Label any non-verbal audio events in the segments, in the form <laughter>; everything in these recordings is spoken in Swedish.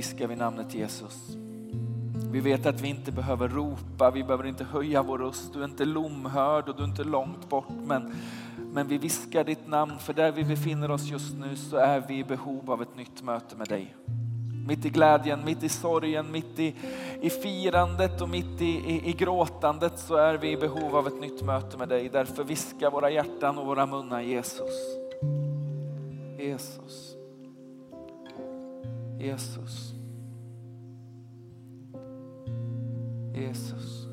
viskar vi namnet Jesus. Vi vet att vi inte behöver ropa, vi behöver inte höja vår röst. Du är inte lomhörd och du är inte långt bort. Men, men vi viskar ditt namn för där vi befinner oss just nu så är vi i behov av ett nytt möte med dig. Mitt i glädjen, mitt i sorgen, mitt i, i firandet och mitt i, i, i gråtandet så är vi i behov av ett nytt möte med dig. Därför viskar våra hjärtan och våra munnar Jesus. Jesus. Jesus. Jesus.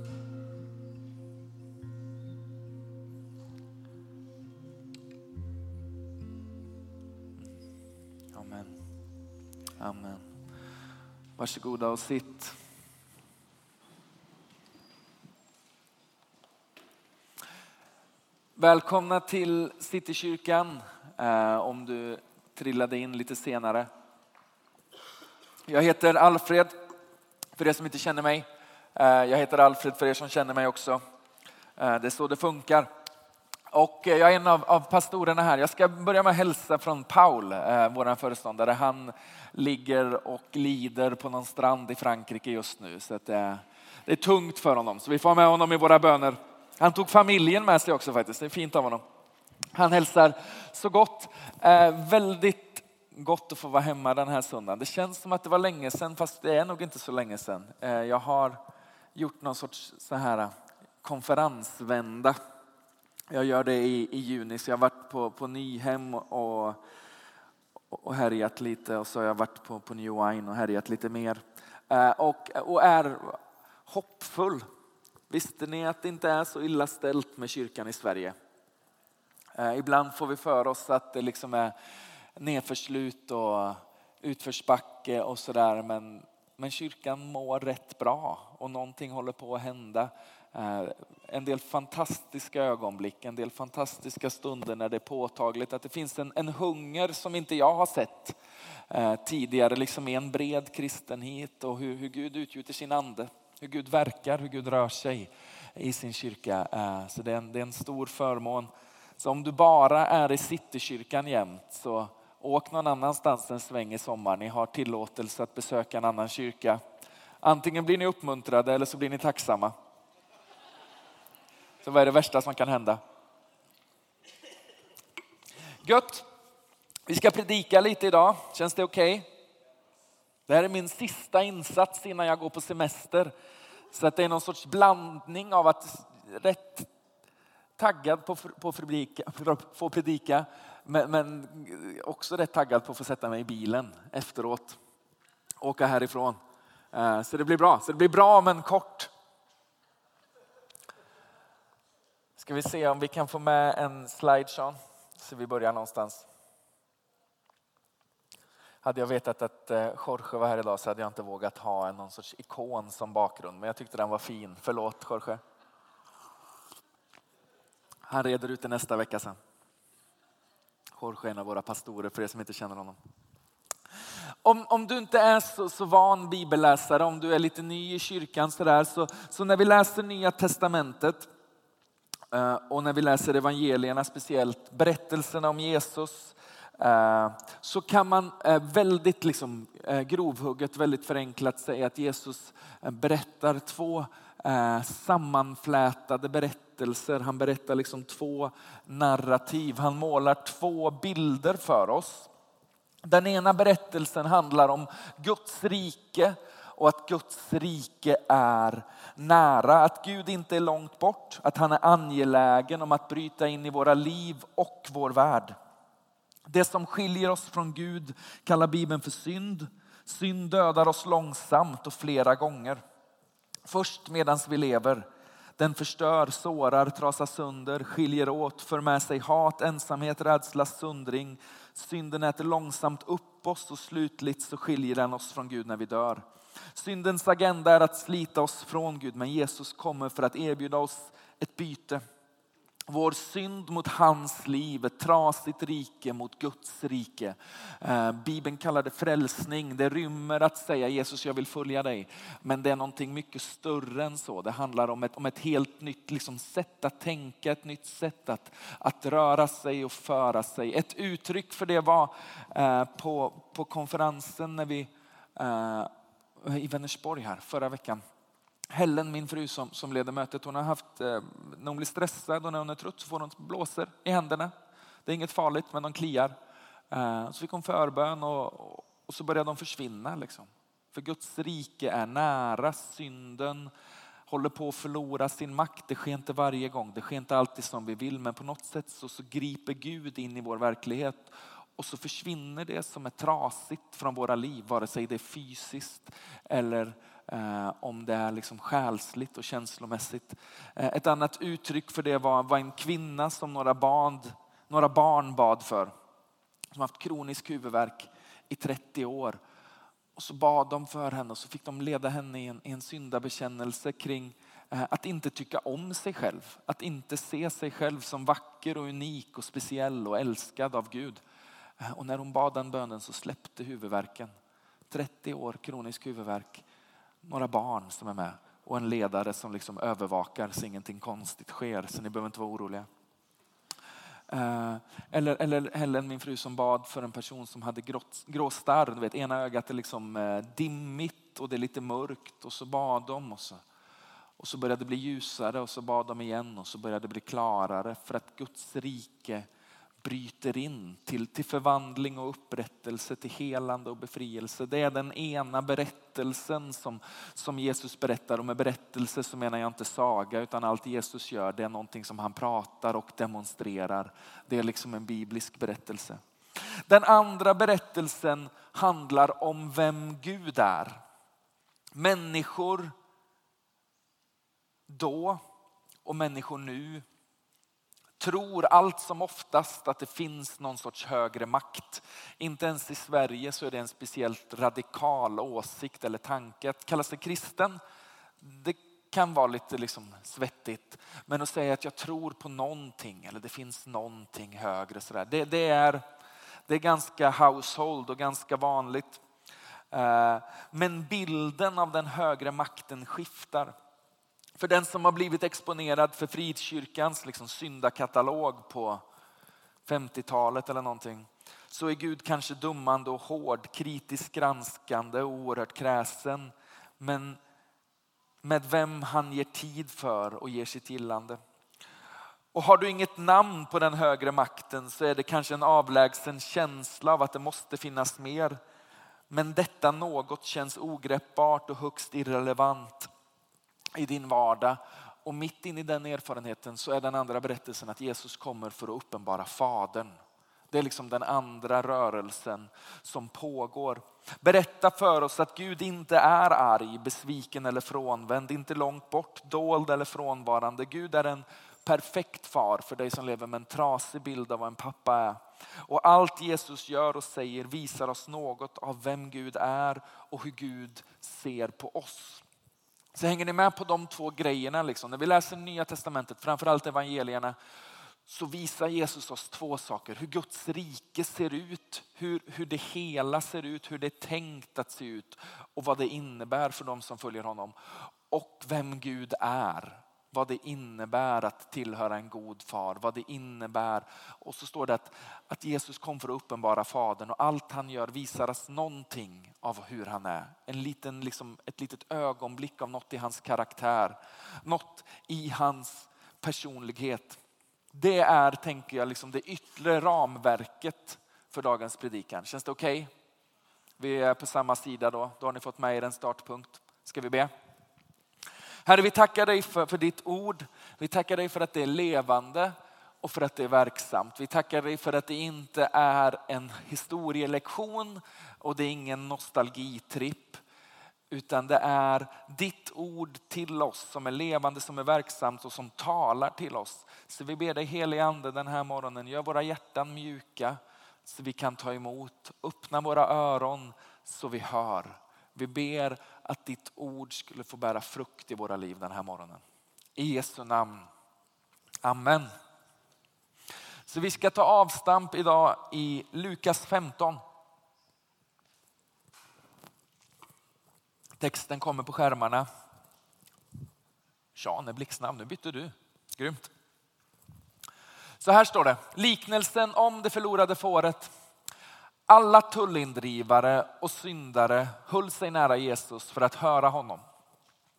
Amen. Amen. Varsågoda och sitt. Välkomna till Citykyrkan eh, om du trillade in lite senare. Jag heter Alfred, för er som inte känner mig. Eh, jag heter Alfred för er som känner mig också. Eh, det är så det funkar. Och eh, jag är en av, av pastorerna här. Jag ska börja med att hälsa från Paul, eh, vår föreståndare. Han ligger och lider på någon strand i Frankrike just nu. Så det, är, det är tungt för honom. Så vi får ha med honom i våra böner. Han tog familjen med sig också faktiskt. Det är fint av honom. Han hälsar så gott. Eh, väldigt gott att få vara hemma den här söndagen. Det känns som att det var länge sedan, fast det är nog inte så länge sedan. Eh, jag har gjort någon sorts så här eh, konferensvända. Jag gör det i, i juni, så jag har varit på, på Nyhem och, och härjat lite och så har jag varit på, på New Wine och härjat lite mer. Eh, och, och är hoppfull. Visste ni att det inte är så illa ställt med kyrkan i Sverige? Eh, ibland får vi för oss att det liksom är nedförslut och utförsbacke och sådär. Men, men kyrkan mår rätt bra och någonting håller på att hända. Eh, en del fantastiska ögonblick, en del fantastiska stunder när det är påtagligt att det finns en, en hunger som inte jag har sett eh, tidigare, liksom i en bred kristenhet och hur, hur Gud utgjuter sin ande, hur Gud verkar, hur Gud rör sig i sin kyrka. Eh, så det är, en, det är en stor förmån. Så om du bara är i Citykyrkan jämt så åk någon annanstans en sväng i sommar. Ni har tillåtelse att besöka en annan kyrka. Antingen blir ni uppmuntrade eller så blir ni tacksamma. Så vad är det värsta som kan hända? Gött! Vi ska predika lite idag. Känns det okej? Okay? Det här är min sista insats innan jag går på semester. Så att det är någon sorts blandning av att rätt taggad på, på predika, <laughs> få predika, men, men också rätt taggad på att få sätta mig i bilen efteråt. Åka härifrån. Eh, så det blir bra. Så det blir bra men kort. Ska vi se om vi kan få med en slide Sean, så vi börjar någonstans. Hade jag vetat att eh, Jorge var här idag så hade jag inte vågat ha någon sorts ikon som bakgrund, men jag tyckte den var fin. Förlåt Jorge. Han reder ut det nästa vecka sen. Jorge är en av våra pastorer för er som inte känner honom. Om, om du inte är så, så van bibelläsare, om du är lite ny i kyrkan så, där, så, så när vi läser nya testamentet eh, och när vi läser evangelierna, speciellt berättelserna om Jesus, eh, så kan man eh, väldigt liksom, grovhugget, väldigt förenklat säga att Jesus berättar två sammanflätade berättelser. Han berättar liksom två narrativ. Han målar två bilder för oss. Den ena berättelsen handlar om Guds rike och att Guds rike är nära. Att Gud inte är långt bort, att han är angelägen om att bryta in i våra liv och vår värld. Det som skiljer oss från Gud kallar Bibeln för synd. Synd dödar oss långsamt och flera gånger. Först medan vi lever. Den förstör, sårar, trasar sönder, skiljer åt, för med sig hat, ensamhet, rädsla, sundring. Synden äter långsamt upp oss och slutligt så skiljer den oss från Gud när vi dör. Syndens agenda är att slita oss från Gud, men Jesus kommer för att erbjuda oss ett byte. Vår synd mot hans liv, ett trasigt rike mot Guds rike. Eh, Bibeln kallar det frälsning. Det rymmer att säga Jesus jag vill följa dig. Men det är någonting mycket större än så. Det handlar om ett, om ett helt nytt liksom, sätt att tänka, ett nytt sätt att, att röra sig och föra sig. Ett uttryck för det var eh, på, på konferensen när vi eh, i Vänersborg här förra veckan. Helen, min fru som, som leder mötet, hon har haft, eh, när hon blir stressad och när hon är trött så får hon blåser i händerna. Det är inget farligt men de kliar. Eh, så fick hon förbön och, och så började de försvinna. Liksom. För Guds rike är nära, synden håller på att förlora sin makt. Det sker inte varje gång, det sker inte alltid som vi vill men på något sätt så, så griper Gud in i vår verklighet och så försvinner det som är trasigt från våra liv, vare sig det är fysiskt eller Eh, om det är liksom själsligt och känslomässigt. Eh, ett annat uttryck för det var, var en kvinna som några, barn, några barn bad för. Som haft kronisk huvudvärk i 30 år. Och så bad de för henne och så fick de leda henne i en, i en syndabekännelse kring eh, att inte tycka om sig själv. Att inte se sig själv som vacker och unik och speciell och älskad av Gud. Och när hon bad den bönen så släppte huvudvärken. 30 år kronisk huvudvärk. Några barn som är med och en ledare som liksom övervakar så ingenting konstigt sker. Så ni behöver inte vara oroliga. Eh, eller, eller Helen, min fru, som bad för en person som hade grå starr. Du vet, ena ögat är liksom eh, dimmigt och det är lite mörkt. Och så bad de och så, och så började det bli ljusare och så bad de igen och så började det bli klarare. För att Guds rike bryter in till, till förvandling och upprättelse, till helande och befrielse. Det är den ena berättelsen som, som Jesus berättar. Och med berättelse så menar jag inte saga utan allt Jesus gör det är någonting som han pratar och demonstrerar. Det är liksom en biblisk berättelse. Den andra berättelsen handlar om vem Gud är. Människor då och människor nu tror allt som oftast att det finns någon sorts högre makt. Inte ens i Sverige så är det en speciellt radikal åsikt eller tanke. Att kalla sig kristen, det kan vara lite liksom svettigt. Men att säga att jag tror på någonting eller det finns någonting högre. Så det, det, är, det är ganska household och ganska vanligt. Eh, men bilden av den högre makten skiftar. För den som har blivit exponerad för Frikyrkans liksom syndakatalog på 50-talet eller någonting så är Gud kanske dummande och hård, kritiskt granskande och oerhört kräsen. Men med vem han ger tid för och ger sitt gillande. Och har du inget namn på den högre makten så är det kanske en avlägsen känsla av att det måste finnas mer. Men detta något känns ogreppbart och högst irrelevant i din vardag. Och mitt in i den erfarenheten så är den andra berättelsen att Jesus kommer för att uppenbara Fadern. Det är liksom den andra rörelsen som pågår. Berätta för oss att Gud inte är arg, besviken eller frånvänd, inte långt bort, dold eller frånvarande. Gud är en perfekt far för dig som lever med en trasig bild av vad en pappa är. Och allt Jesus gör och säger visar oss något av vem Gud är och hur Gud ser på oss. Så hänger ni med på de två grejerna? Liksom. När vi läser Nya Testamentet, framförallt evangelierna, så visar Jesus oss två saker. Hur Guds rike ser ut, hur, hur det hela ser ut, hur det är tänkt att se ut och vad det innebär för de som följer honom. Och vem Gud är vad det innebär att tillhöra en god far, vad det innebär. Och så står det att, att Jesus kom för att uppenbara Fadern och allt han gör visar oss någonting av hur han är. En liten, liksom, ett litet ögonblick av något i hans karaktär, något i hans personlighet. Det är, tänker jag, liksom det yttre ramverket för dagens predikan. Känns det okej? Okay? Vi är på samma sida då. Då har ni fått med er en startpunkt. Ska vi be? Herre, vi tackar dig för, för ditt ord. Vi tackar dig för att det är levande och för att det är verksamt. Vi tackar dig för att det inte är en historielektion och det är ingen nostalgitripp. Utan det är ditt ord till oss som är levande, som är verksamt och som talar till oss. Så vi ber dig helige ande den här morgonen, gör våra hjärtan mjuka så vi kan ta emot. Öppna våra öron så vi hör. Vi ber att ditt ord skulle få bära frukt i våra liv den här morgonen. I Jesu namn. Amen. Så vi ska ta avstamp idag i Lukas 15. Texten kommer på skärmarna. Sean är blixtsnabb, nu bytte du. Grymt. Så här står det, liknelsen om det förlorade fåret. Alla tullindrivare och syndare höll sig nära Jesus för att höra honom.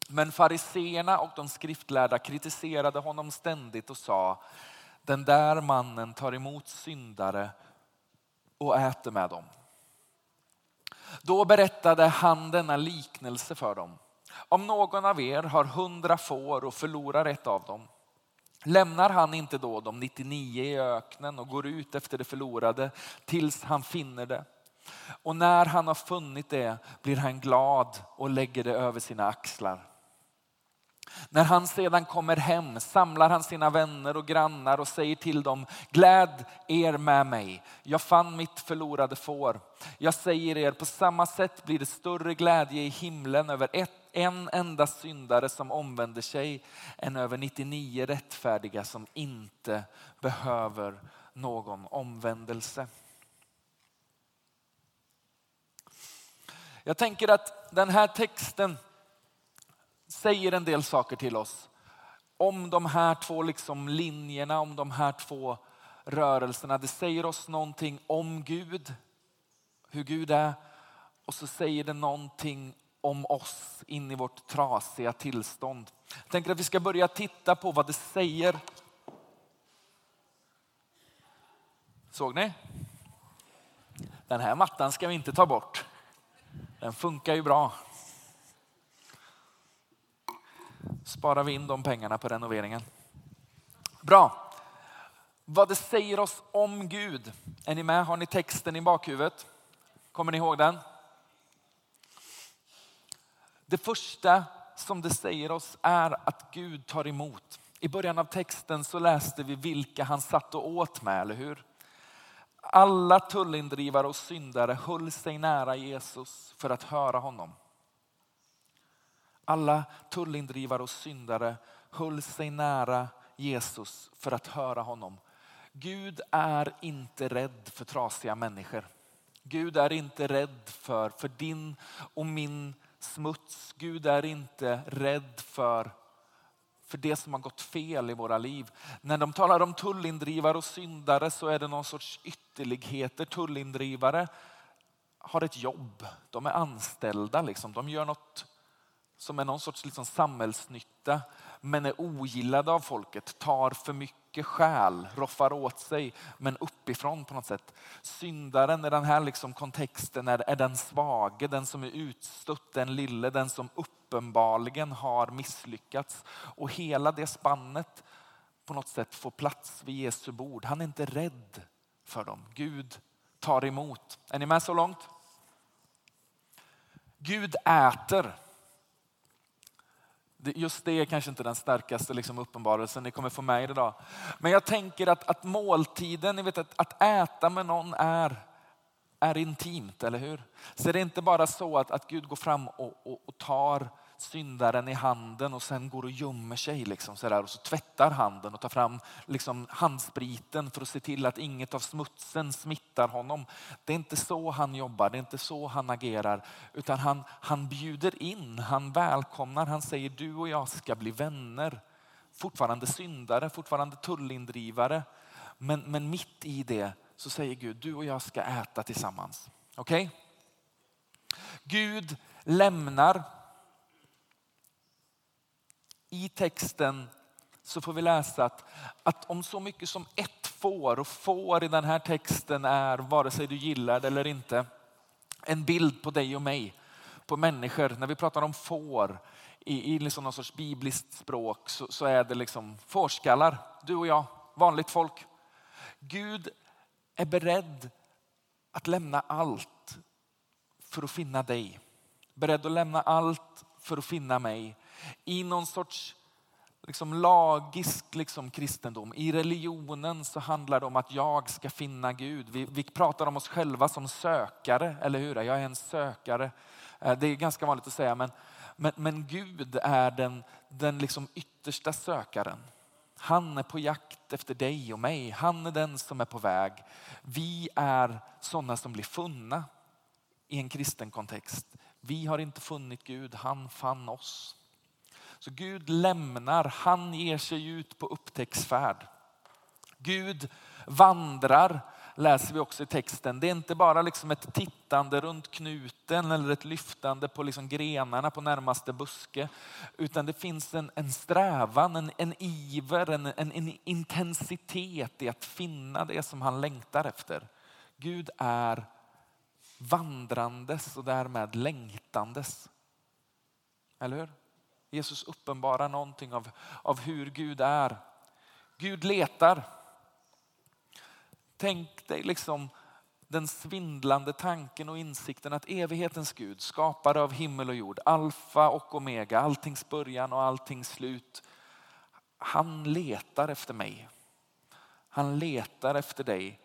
Men fariseerna och de skriftlärda kritiserade honom ständigt och sa den där mannen tar emot syndare och äter med dem. Då berättade han denna liknelse för dem. Om någon av er har hundra får och förlorar ett av dem, lämnar han inte då de 99 i öknen och går ut efter det förlorade tills han finner det? Och när han har funnit det blir han glad och lägger det över sina axlar. När han sedan kommer hem samlar han sina vänner och grannar och säger till dem, gläd er med mig, jag fann mitt förlorade får. Jag säger er, på samma sätt blir det större glädje i himlen över ett, en enda syndare som omvänder sig än över 99 rättfärdiga som inte behöver någon omvändelse. Jag tänker att den här texten säger en del saker till oss om de här två liksom linjerna, om de här två rörelserna. Det säger oss någonting om Gud, hur Gud är och så säger det någonting om oss in i vårt trasiga tillstånd. Jag tänker att vi ska börja titta på vad det säger. Såg ni? Den här mattan ska vi inte ta bort. Den funkar ju bra sparar vi in de pengarna på renoveringen. Bra. Vad det säger oss om Gud. Är ni med? Har ni texten i bakhuvudet? Kommer ni ihåg den? Det första som det säger oss är att Gud tar emot. I början av texten så läste vi vilka han satt och åt med, eller hur? Alla tullindrivare och syndare höll sig nära Jesus för att höra honom. Alla tullindrivare och syndare höll sig nära Jesus för att höra honom. Gud är inte rädd för trasiga människor. Gud är inte rädd för, för din och min smuts. Gud är inte rädd för, för det som har gått fel i våra liv. När de talar om tullindrivare och syndare så är det någon sorts ytterligheter. Tullindrivare har ett jobb, de är anställda, liksom. de gör något som är någon sorts liksom samhällsnytta men är ogillade av folket, tar för mycket själ, roffar åt sig men uppifrån på något sätt. Syndaren i den här liksom kontexten är, är den svage, den som är utstött, den lille, den som uppenbarligen har misslyckats. Och hela det spannet på något sätt får plats vid Jesu bord. Han är inte rädd för dem. Gud tar emot. Är ni med så långt? Gud äter Just det är kanske inte den starkaste liksom uppenbarelsen ni kommer få med idag. Men jag tänker att, att måltiden, ni vet att, att äta med någon är, är intimt, eller hur? Så det är inte bara så att, att Gud går fram och, och, och tar syndaren i handen och sen går och gömmer sig liksom så där, och så tvättar handen och tar fram liksom handspriten för att se till att inget av smutsen smittar honom. Det är inte så han jobbar, det är inte så han agerar utan han, han bjuder in, han välkomnar, han säger du och jag ska bli vänner. Fortfarande syndare, fortfarande tullindrivare. Men, men mitt i det så säger Gud du och jag ska äta tillsammans. Okej? Okay? Gud lämnar i texten så får vi läsa att, att om så mycket som ett får, och får i den här texten är, vare sig du gillar det eller inte, en bild på dig och mig, på människor. När vi pratar om får i, i liksom någon sorts bibliskt språk så, så är det liksom fårskallar, du och jag, vanligt folk. Gud är beredd att lämna allt för att finna dig. Beredd att lämna allt för att finna mig i någon sorts liksom lagisk liksom kristendom. I religionen så handlar det om att jag ska finna Gud. Vi, vi pratar om oss själva som sökare, eller hur? Jag är en sökare. Eh, det är ganska vanligt att säga, men, men, men Gud är den, den liksom yttersta sökaren. Han är på jakt efter dig och mig. Han är den som är på väg. Vi är sådana som blir funna i en kristen kontext. Vi har inte funnit Gud, han fann oss. Så Gud lämnar, han ger sig ut på upptäcktsfärd. Gud vandrar läser vi också i texten. Det är inte bara liksom ett tittande runt knuten eller ett lyftande på liksom grenarna på närmaste buske. Utan det finns en, en strävan, en, en iver, en, en, en intensitet i att finna det som han längtar efter. Gud är vandrandes och därmed längtandes. Eller hur? Jesus uppenbarar någonting av, av hur Gud är. Gud letar. Tänk dig liksom den svindlande tanken och insikten att evighetens Gud, skapare av himmel och jord, alfa och omega, alltings början och alltings slut. Han letar efter mig. Han letar efter dig.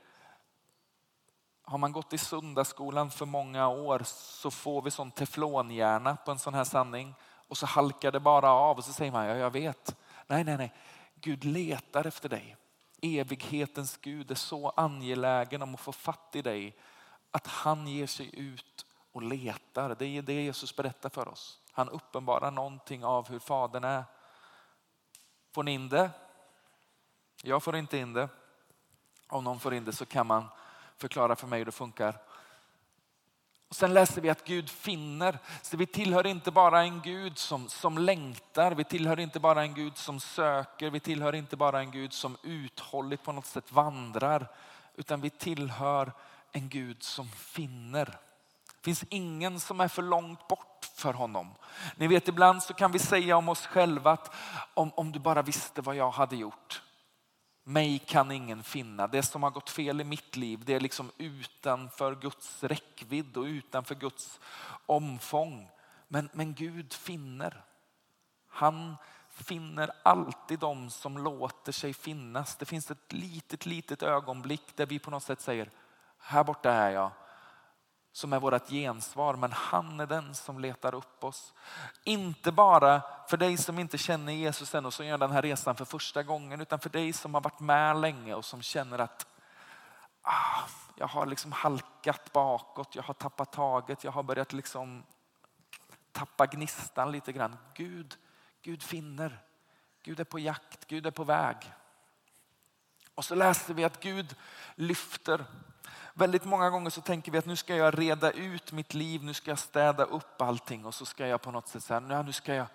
Har man gått i söndagsskolan för många år så får vi sån teflonhjärna på en sån här sanning och så halkar det bara av och så säger man ja, jag vet. Nej, nej, nej. Gud letar efter dig. Evighetens Gud är så angelägen om att få fatt i dig att han ger sig ut och letar. Det är det Jesus berättar för oss. Han uppenbarar någonting av hur Fadern är. Får ni in det? Jag får inte in det. Om någon får in det så kan man förklara för mig hur det funkar. Och sen läser vi att Gud finner. Så vi tillhör inte bara en Gud som, som längtar, vi tillhör inte bara en Gud som söker, vi tillhör inte bara en Gud som uthålligt på något sätt vandrar. Utan vi tillhör en Gud som finner. Det finns ingen som är för långt bort för honom. Ni vet ibland så kan vi säga om oss själva att om, om du bara visste vad jag hade gjort. Mig kan ingen finna. Det som har gått fel i mitt liv det är liksom utanför Guds räckvidd och utanför Guds omfång. Men, men Gud finner. Han finner alltid de som låter sig finnas. Det finns ett litet, litet ögonblick där vi på något sätt säger, här borta är jag som är vårt gensvar, men han är den som letar upp oss. Inte bara för dig som inte känner Jesus än och som gör den här resan för första gången, utan för dig som har varit med länge och som känner att ah, jag har liksom halkat bakåt, jag har tappat taget, jag har börjat liksom tappa gnistan lite grann. Gud, Gud finner, Gud är på jakt, Gud är på väg. Och så läser vi att Gud lyfter Väldigt många gånger så tänker vi att nu ska jag reda ut mitt liv, nu ska jag städa upp allting och så ska jag på något sätt säga, nu ska jag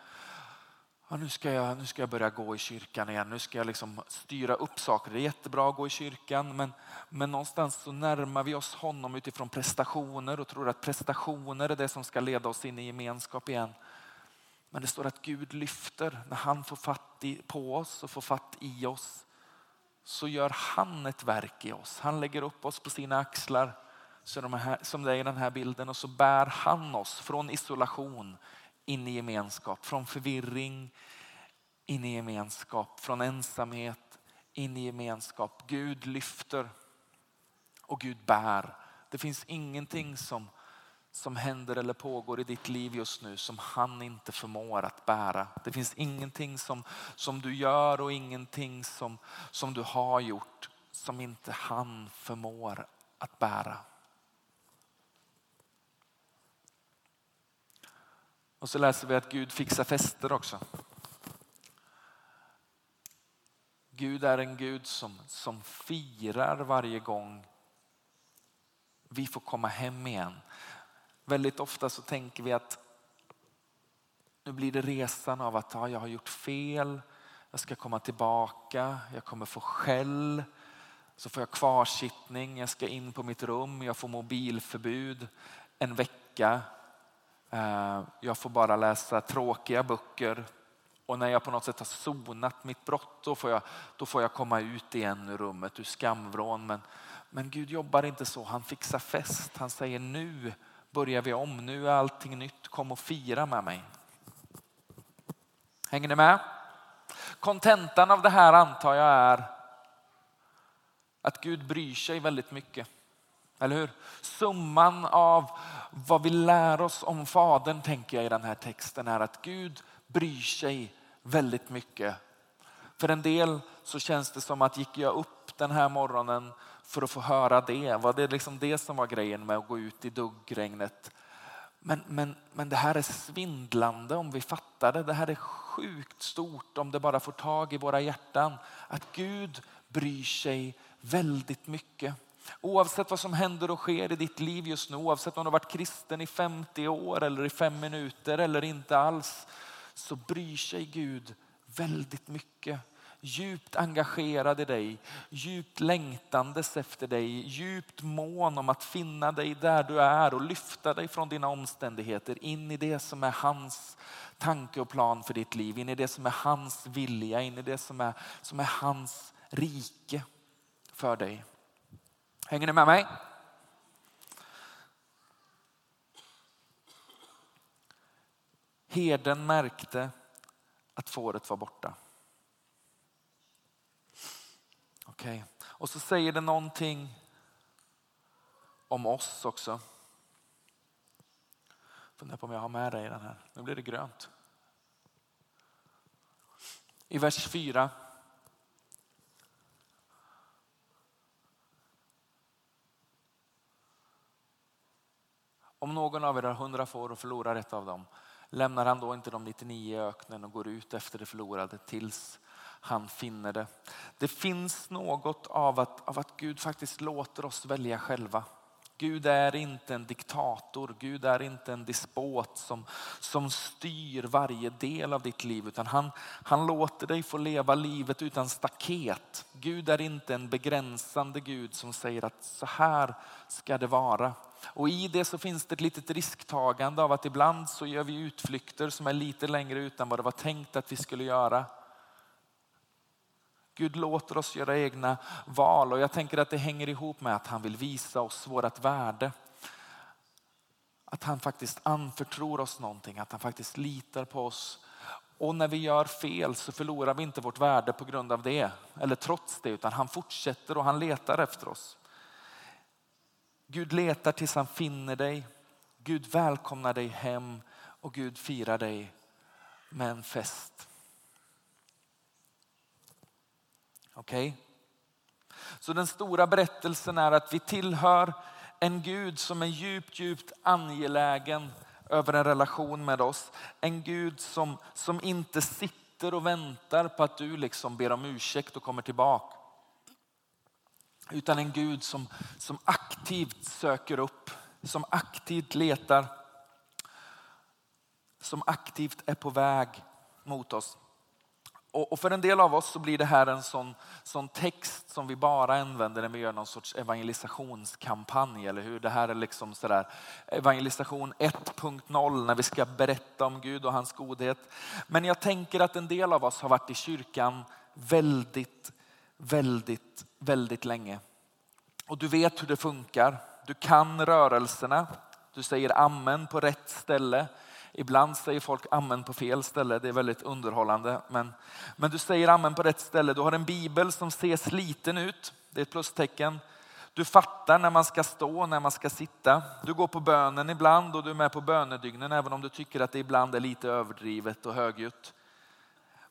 Ja, nu, ska jag, nu ska jag börja gå i kyrkan igen, nu ska jag liksom styra upp saker. Det är jättebra att gå i kyrkan men, men någonstans så närmar vi oss honom utifrån prestationer och tror att prestationer är det som ska leda oss in i gemenskap igen. Men det står att Gud lyfter när han får fatt i, på oss och får fatt i oss så gör han ett verk i oss. Han lägger upp oss på sina axlar som det är i den här bilden och så bär han oss från isolation in i gemenskap, från förvirring in i gemenskap, från ensamhet in i gemenskap. Gud lyfter och Gud bär. Det finns ingenting som som händer eller pågår i ditt liv just nu som han inte förmår att bära. Det finns ingenting som, som du gör och ingenting som, som du har gjort som inte han förmår att bära. Och så läser vi att Gud fixar fester också. Gud är en Gud som, som firar varje gång vi får komma hem igen. Väldigt ofta så tänker vi att nu blir det resan av att ja, jag har gjort fel, jag ska komma tillbaka, jag kommer få skäll, så får jag kvarsittning, jag ska in på mitt rum, jag får mobilförbud en vecka. Eh, jag får bara läsa tråkiga böcker och när jag på något sätt har sonat mitt brott då får jag, då får jag komma ut igen ur rummet, ur skamvrån. Men, men Gud jobbar inte så, han fixar fest. Han säger nu börjar vi om. Nu är allting nytt. Kom och fira med mig. Hänger ni med? Kontentan av det här antar jag är att Gud bryr sig väldigt mycket. Eller hur? Summan av vad vi lär oss om Fadern tänker jag i den här texten är att Gud bryr sig väldigt mycket. För en del så känns det som att gick jag upp den här morgonen för att få höra det. Var det liksom det som var grejen med att gå ut i duggregnet? Men, men, men det här är svindlande om vi fattar det. Det här är sjukt stort om det bara får tag i våra hjärtan. Att Gud bryr sig väldigt mycket. Oavsett vad som händer och sker i ditt liv just nu, oavsett om du har varit kristen i 50 år eller i fem minuter eller inte alls, så bryr sig Gud väldigt mycket. Djupt engagerad i dig, djupt längtandes efter dig, djupt mån om att finna dig där du är och lyfta dig från dina omständigheter in i det som är hans tanke och plan för ditt liv, in i det som är hans vilja, in i det som är, som är hans rike för dig. Hänger ni med mig? Herden märkte att fåret var borta. Okej, okay. och så säger det någonting om oss också. Funderar på om jag har med dig den här. Nu blir det grönt. I vers 4 Om någon av er har hundra får och förlorar ett av dem, lämnar han då inte de 99 i öknen och går ut efter det förlorade tills han finner det. Det finns något av att, av att Gud faktiskt låter oss välja själva. Gud är inte en diktator, Gud är inte en despot som, som styr varje del av ditt liv utan han, han låter dig få leva livet utan staket. Gud är inte en begränsande Gud som säger att så här ska det vara. Och i det så finns det ett litet risktagande av att ibland så gör vi utflykter som är lite längre utan vad det var tänkt att vi skulle göra. Gud låter oss göra egna val och jag tänker att det hänger ihop med att han vill visa oss vårt värde. Att han faktiskt anförtror oss någonting, att han faktiskt litar på oss. Och när vi gör fel så förlorar vi inte vårt värde på grund av det eller trots det utan han fortsätter och han letar efter oss. Gud letar tills han finner dig. Gud välkomnar dig hem och Gud firar dig med en fest. Okej? Okay? Så den stora berättelsen är att vi tillhör en Gud som är djupt, djupt angelägen över en relation med oss. En Gud som, som inte sitter och väntar på att du liksom ber om ursäkt och kommer tillbaka. Utan en Gud som, som aktivt söker upp, som aktivt letar, som aktivt är på väg mot oss. Och, för en del av oss så blir det här en sån, sån text som vi bara använder när vi gör någon sorts evangelisationskampanj, eller hur? Det här är liksom sådär evangelisation 1.0 när vi ska berätta om Gud och hans godhet. Men jag tänker att en del av oss har varit i kyrkan väldigt, väldigt, väldigt länge. Och du vet hur det funkar. Du kan rörelserna. Du säger amen på rätt ställe. Ibland säger folk amen på fel ställe, det är väldigt underhållande. Men, men du säger amen på rätt ställe. Du har en bibel som ser sliten ut, det är ett plustecken. Du fattar när man ska stå och när man ska sitta. Du går på bönen ibland och du är med på bönedygnen även om du tycker att det ibland är lite överdrivet och högljutt.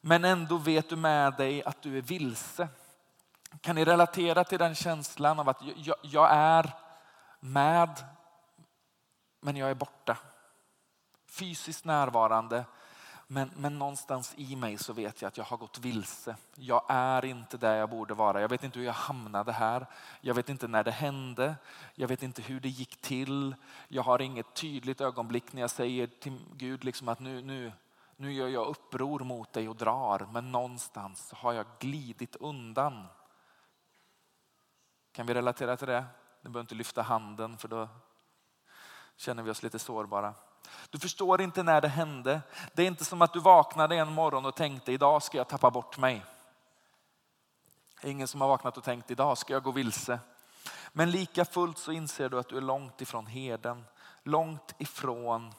Men ändå vet du med dig att du är vilse. Kan ni relatera till den känslan av att jag, jag är med men jag är borta? Fysiskt närvarande. Men, men någonstans i mig så vet jag att jag har gått vilse. Jag är inte där jag borde vara. Jag vet inte hur jag hamnade här. Jag vet inte när det hände. Jag vet inte hur det gick till. Jag har inget tydligt ögonblick när jag säger till Gud liksom att nu, nu, nu gör jag uppror mot dig och drar. Men någonstans har jag glidit undan. Kan vi relatera till det? Ni behöver inte lyfta handen för då känner vi oss lite sårbara. Du förstår inte när det hände. Det är inte som att du vaknade en morgon och tänkte idag ska jag tappa bort mig. Ingen som har vaknat och tänkt idag ska jag gå vilse. Men lika fullt så inser du att du är långt ifrån heden. Långt ifrån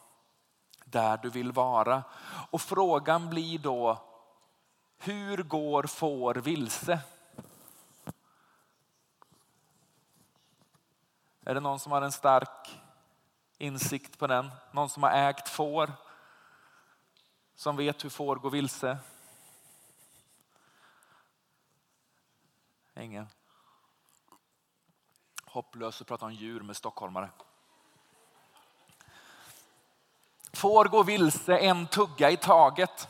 där du vill vara. Och frågan blir då, hur går får vilse? Är det någon som har en stark insikt på den. Någon som har ägt får. Som vet hur får går vilse. Ingen. Hopplös att prata om djur med stockholmare. Får gå vilse en tugga i taget.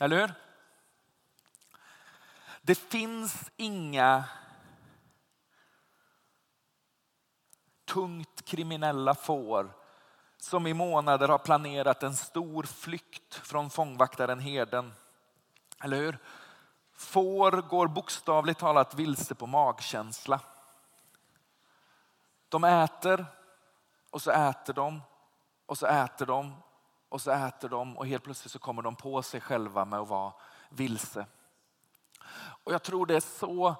Eller hur? Det finns inga tungt kriminella får som i månader har planerat en stor flykt från fångvaktaren herden. Eller hur? Får går bokstavligt talat vilse på magkänsla. De äter och så äter de och så äter de och så äter de och helt plötsligt så kommer de på sig själva med att vara vilse. Och jag tror det är så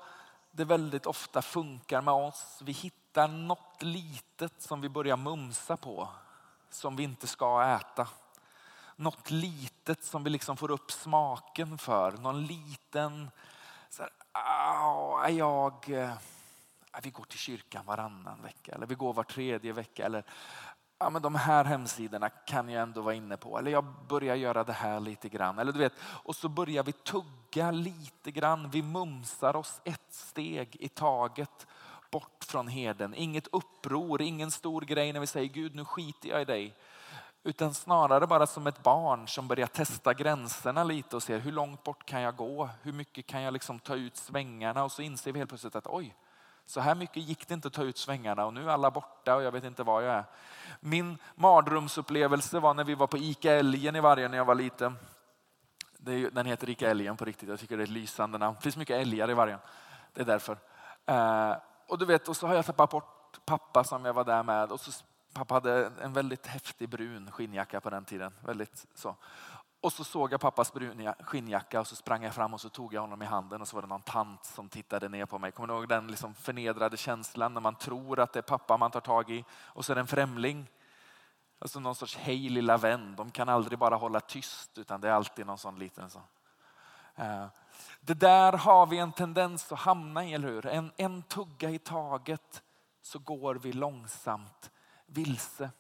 det väldigt ofta funkar med oss. Vi hittar något litet som vi börjar mumsa på som vi inte ska äta. Något litet som vi liksom får upp smaken för. Någon liten, så här, jag, eh, vi går till kyrkan varannan vecka eller vi går var tredje vecka. Eller ja, men de här hemsidorna kan jag ändå vara inne på. Eller jag börjar göra det här lite grann. Eller du vet, och så börjar vi tugga lite grann. Vi mumsar oss ett steg i taget bort från heden. Inget uppror, ingen stor grej när vi säger Gud nu skiter jag i dig. Utan snarare bara som ett barn som börjar testa gränserna lite och ser hur långt bort kan jag gå? Hur mycket kan jag liksom ta ut svängarna? Och så inser vi helt plötsligt att oj, så här mycket gick det inte att ta ut svängarna och nu är alla borta och jag vet inte var jag är. Min mardrömsupplevelse var när vi var på Ica Älgen i Vargön när jag var liten. Den heter Ica Älgen på riktigt, jag tycker det är ett lysande namn. Det finns mycket älgar i Vargön, det är därför. Eh, och du vet, och så har jag tappat bort pappa som jag var där med. Och så, pappa hade en väldigt häftig brun skinnjacka på den tiden. Väldigt så. Och så såg jag pappas bruna skinnjacka och så sprang jag fram och så tog jag honom i handen och så var det någon tant som tittade ner på mig. Kommer du ihåg den liksom förnedrade känslan när man tror att det är pappa man tar tag i och så är det en främling. Alltså någon sorts hej lilla vän. De kan aldrig bara hålla tyst utan det är alltid någon sån liten så. Eh, det där har vi en tendens att hamna i, eller hur? En, en tugga i taget så går vi långsamt vilse.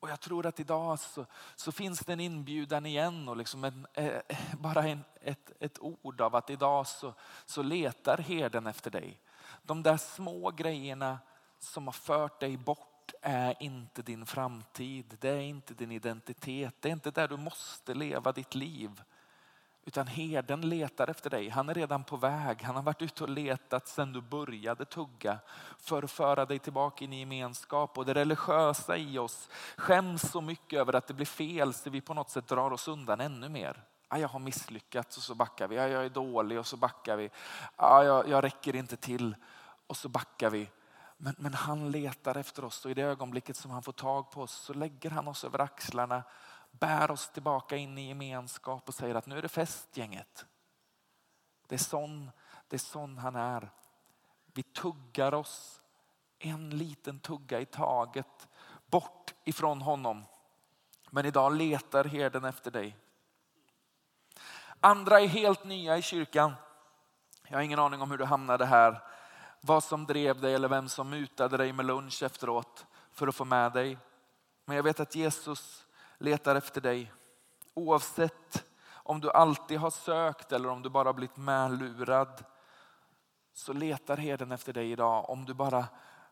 Och jag tror att idag så, så finns det en inbjudan igen och liksom en, eh, <laughs> bara en, ett, ett ord av att idag så, så letar herden efter dig. De där små grejerna som har fört dig bort är inte din framtid. Det är inte din identitet. Det är inte där du måste leva ditt liv. Utan herden letar efter dig. Han är redan på väg. Han har varit ute och letat sedan du började tugga för att föra dig tillbaka in i gemenskap. Och det religiösa i oss skäms så mycket över att det blir fel så vi på något sätt drar oss undan ännu mer. Ah, jag har misslyckats och så backar vi. Ah, jag är dålig och så backar vi. Ah, jag, jag räcker inte till och så backar vi. Men, men han letar efter oss och i det ögonblicket som han får tag på oss så lägger han oss över axlarna bär oss tillbaka in i gemenskap och säger att nu är det fest gänget. Det är sån, det är sån han är. Vi tuggar oss en liten tugga i taget bort ifrån honom. Men idag letar herden efter dig. Andra är helt nya i kyrkan. Jag har ingen aning om hur du hamnade här. Vad som drev dig eller vem som mutade dig med lunch efteråt för att få med dig. Men jag vet att Jesus letar efter dig. Oavsett om du alltid har sökt eller om du bara blivit medlurad så letar herden efter dig idag om du bara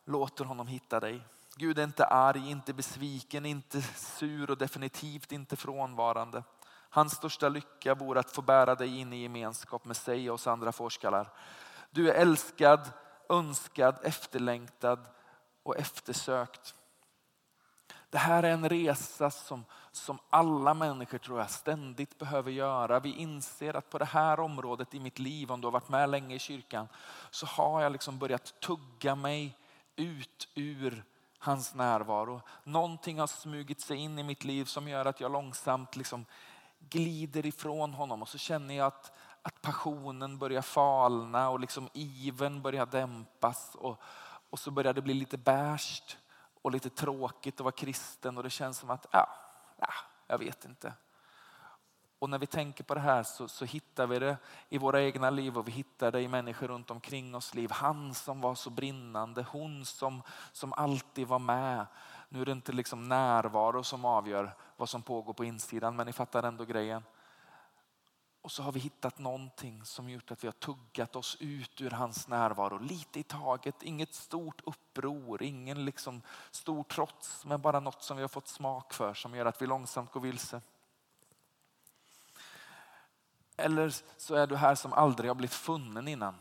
låter honom hitta dig. Gud är inte arg, inte besviken, inte sur och definitivt inte frånvarande. Hans största lycka vore att få bära dig in i gemenskap med sig och oss andra forskare. Du är älskad, önskad, efterlängtad och eftersökt. Det här är en resa som, som alla människor tror jag ständigt behöver göra. Vi inser att på det här området i mitt liv, om du har varit med länge i kyrkan, så har jag liksom börjat tugga mig ut ur hans närvaro. Någonting har smugit sig in i mitt liv som gör att jag långsamt liksom glider ifrån honom och så känner jag att, att passionen börjar falna och liksom iven börjar dämpas och, och så börjar det bli lite bärst och lite tråkigt att vara kristen och det känns som att, ja, ja jag vet inte. Och när vi tänker på det här så, så, hittar vi det i våra egna liv och vi hittar det i människor runt omkring oss liv. Han som var så brinnande, hon som, som alltid var med. Nu är det inte liksom närvaro som avgör vad som pågår på insidan men ni fattar ändå grejen. Och så har vi hittat någonting som gjort att vi har tuggat oss ut ur hans närvaro. Lite i taget, inget stort uppror, ingen liksom stor trots, men bara något som vi har fått smak för som gör att vi långsamt går vilse. Eller så är du här som aldrig har blivit funnen innan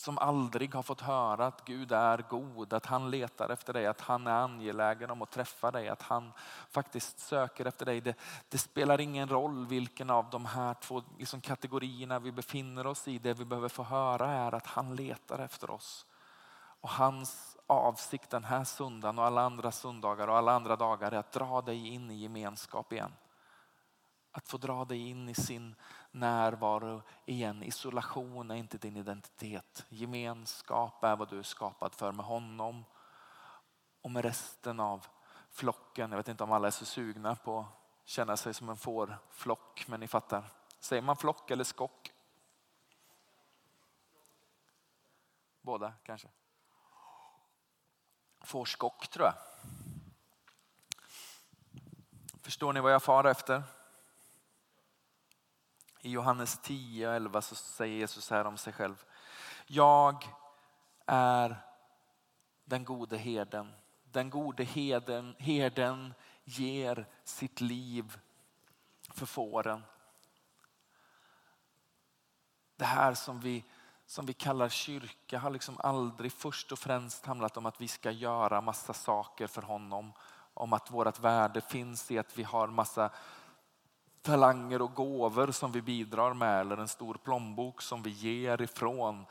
som aldrig har fått höra att Gud är god, att han letar efter dig, att han är angelägen om att träffa dig, att han faktiskt söker efter dig. Det, det spelar ingen roll vilken av de här två liksom, kategorierna vi befinner oss i. Det vi behöver få höra är att han letar efter oss. Och hans avsikt den här söndagen och alla andra söndagar och alla andra dagar är att dra dig in i gemenskap igen. Att få dra dig in i sin närvaro igen. Isolation är inte din identitet. Gemenskap är vad du är skapad för med honom och med resten av flocken. Jag vet inte om alla är så sugna på att känna sig som en fårflock, men ni fattar. Säger man flock eller skock? Båda kanske. Fårskock tror jag. Förstår ni vad jag far efter? I Johannes 10 och 11 så säger Jesus här om sig själv. Jag är den gode herden. Den gode herden, herden ger sitt liv för fåren. Det här som vi, som vi kallar kyrka har liksom aldrig först och främst handlat om att vi ska göra massa saker för honom. Om att vårt värde finns i att vi har massa talanger och gåvor som vi bidrar med eller en stor plånbok som vi ger ifrån.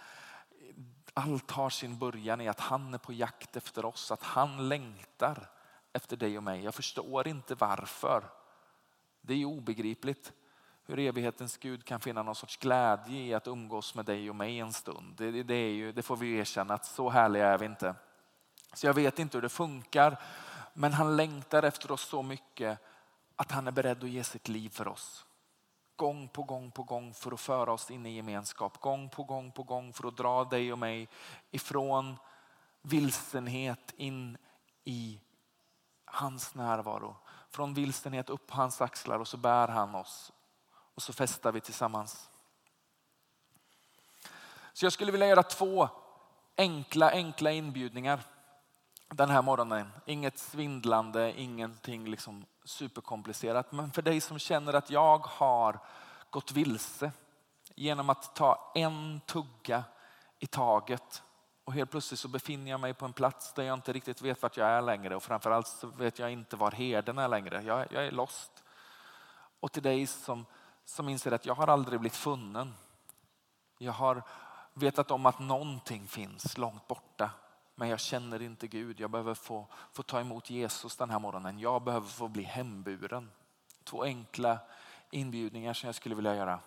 Allt har sin början i att han är på jakt efter oss, att han längtar efter dig och mig. Jag förstår inte varför. Det är obegripligt hur evighetens Gud kan finna någon sorts glädje i att umgås med dig och mig en stund. Det, det, är ju, det får vi erkänna att så härliga är vi inte. Så jag vet inte hur det funkar, men han längtar efter oss så mycket att han är beredd att ge sitt liv för oss. Gång på gång på gång för att föra oss in i gemenskap. Gång på gång på gång för att dra dig och mig ifrån vilsenhet in i hans närvaro. Från vilsenhet upp hans axlar och så bär han oss. Och så festar vi tillsammans. Så jag skulle vilja göra två enkla, enkla inbjudningar den här morgonen. Inget svindlande, ingenting liksom superkomplicerat. Men för dig som känner att jag har gått vilse genom att ta en tugga i taget och helt plötsligt så befinner jag mig på en plats där jag inte riktigt vet vart jag är längre och framförallt så vet jag inte var herden är längre. Jag, jag är lost. Och till dig som, som inser att jag har aldrig blivit funnen. Jag har vetat om att någonting finns långt borta men jag känner inte Gud. Jag behöver få, få ta emot Jesus den här morgonen. Jag behöver få bli hemburen. Två enkla inbjudningar som jag skulle vilja göra.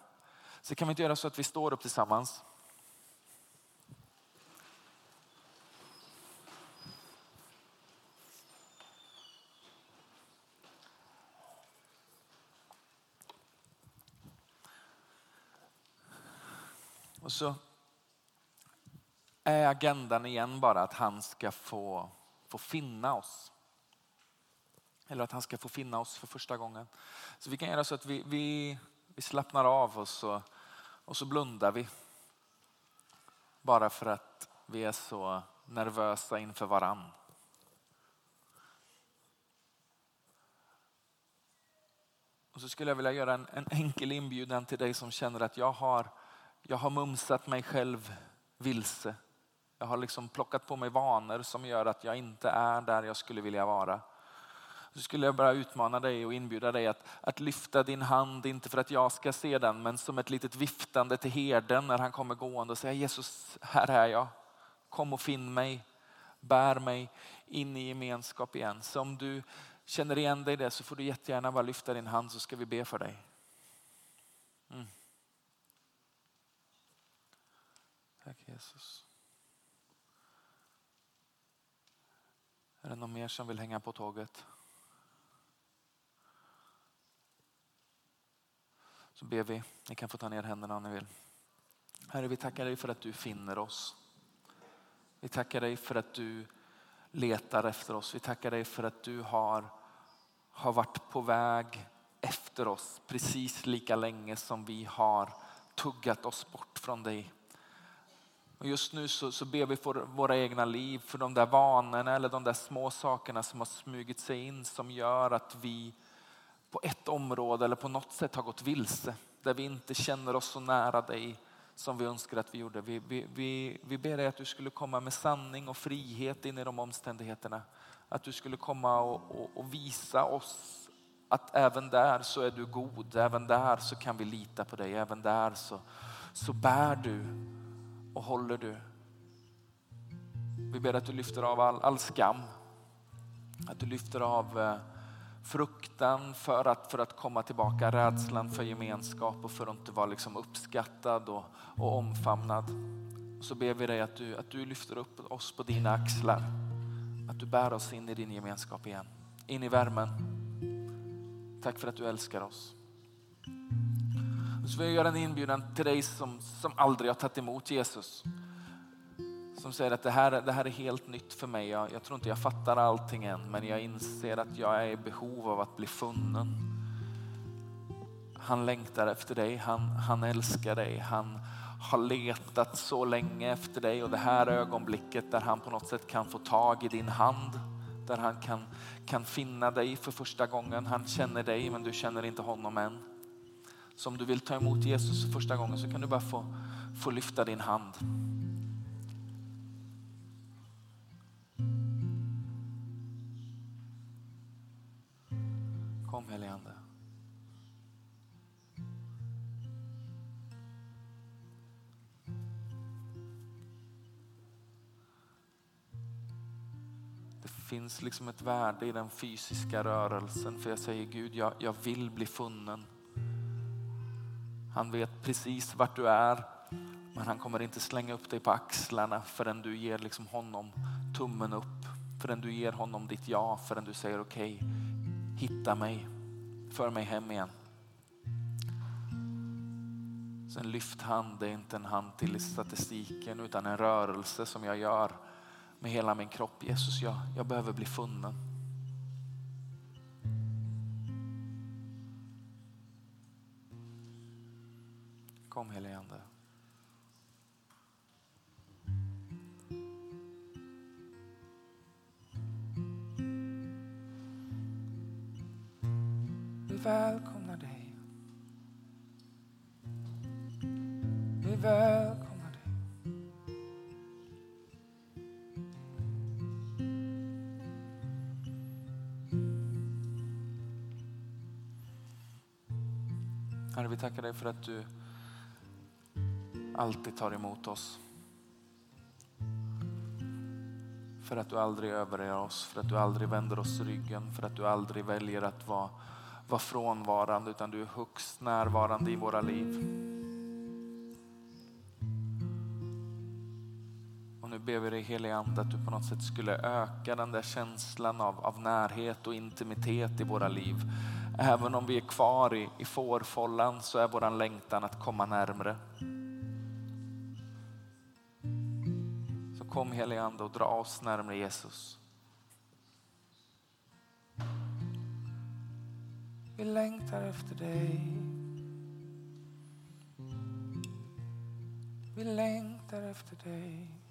Så kan vi inte göra så att vi står upp tillsammans. Och så är agendan igen bara att han ska få, få finna oss. Eller att han ska få finna oss för första gången. Så vi kan göra så att vi, vi, vi slappnar av och så, och så blundar vi. Bara för att vi är så nervösa inför varann. Och så skulle jag vilja göra en, en enkel inbjudan till dig som känner att jag har, jag har mumsat mig själv vilse. Jag har liksom plockat på mig vanor som gör att jag inte är där jag skulle vilja vara. Så skulle jag bara utmana dig och inbjuda dig att, att lyfta din hand, inte för att jag ska se den, men som ett litet viftande till herden när han kommer gående och säga Jesus, här är jag. Kom och finn mig, bär mig in i gemenskap igen. Så om du känner igen dig i det så får du jättegärna bara lyfta din hand så ska vi be för dig. Mm. Tack Jesus. Är det någon mer som vill hänga på tåget? Så ber vi. Ni kan få ta ner händerna om ni vill. Herre, vi tackar dig för att du finner oss. Vi tackar dig för att du letar efter oss. Vi tackar dig för att du har, har varit på väg efter oss precis lika länge som vi har tuggat oss bort från dig. Och just nu så, så ber vi för våra egna liv, för de där vanorna eller de där små sakerna som har smugit sig in som gör att vi på ett område eller på något sätt har gått vilse. Där vi inte känner oss så nära dig som vi önskar att vi gjorde. Vi, vi, vi, vi ber dig att du skulle komma med sanning och frihet in i de omständigheterna. Att du skulle komma och, och, och visa oss att även där så är du god, även där så kan vi lita på dig, även där så, så bär du och håller du. Vi ber att du lyfter av all, all skam, att du lyfter av eh, fruktan för att, för att komma tillbaka, rädslan för gemenskap och för att inte vara liksom uppskattad och, och omfamnad. Så ber vi dig att du, att du lyfter upp oss på dina axlar, att du bär oss in i din gemenskap igen, in i värmen. Tack för att du älskar oss så vill jag göra en inbjudan till dig som, som aldrig har tagit emot Jesus. Som säger att det här, det här är helt nytt för mig. Jag, jag tror inte jag fattar allting än men jag inser att jag är i behov av att bli funnen. Han längtar efter dig, han, han älskar dig, han har letat så länge efter dig och det här ögonblicket där han på något sätt kan få tag i din hand där han kan, kan finna dig för första gången. Han känner dig men du känner inte honom än. Så om du vill ta emot Jesus för första gången så kan du bara få, få lyfta din hand. Kom helige Ande. finns liksom ett värde i den fysiska rörelsen. För jag säger Gud, jag, jag vill bli funnen. Han vet precis vart du är, men han kommer inte slänga upp dig på axlarna förrän du ger liksom honom tummen upp. Förrän du ger honom ditt ja, förrän du säger okej, okay, hitta mig, för mig hem igen. Så en lyft hand är inte en hand till i statistiken utan en rörelse som jag gör med hela min kropp. Jesus, jag, jag behöver bli funnen. Kom helige Ande. Vi välkomnar dig. Vi välkomnar dig. Herre, vi tackar dig för att du alltid tar emot oss. För att du aldrig överger oss, för att du aldrig vänder oss ryggen, för att du aldrig väljer att vara, vara frånvarande utan du är högst närvarande i våra liv. Och nu ber vi dig helige Ande att du på något sätt skulle öka den där känslan av, av närhet och intimitet i våra liv. Även om vi är kvar i, i fårfållan så är våran längtan att komma närmre. Kom helige Ande och dra oss närmre Jesus. Vi längtar efter dig. Vi längtar efter dig.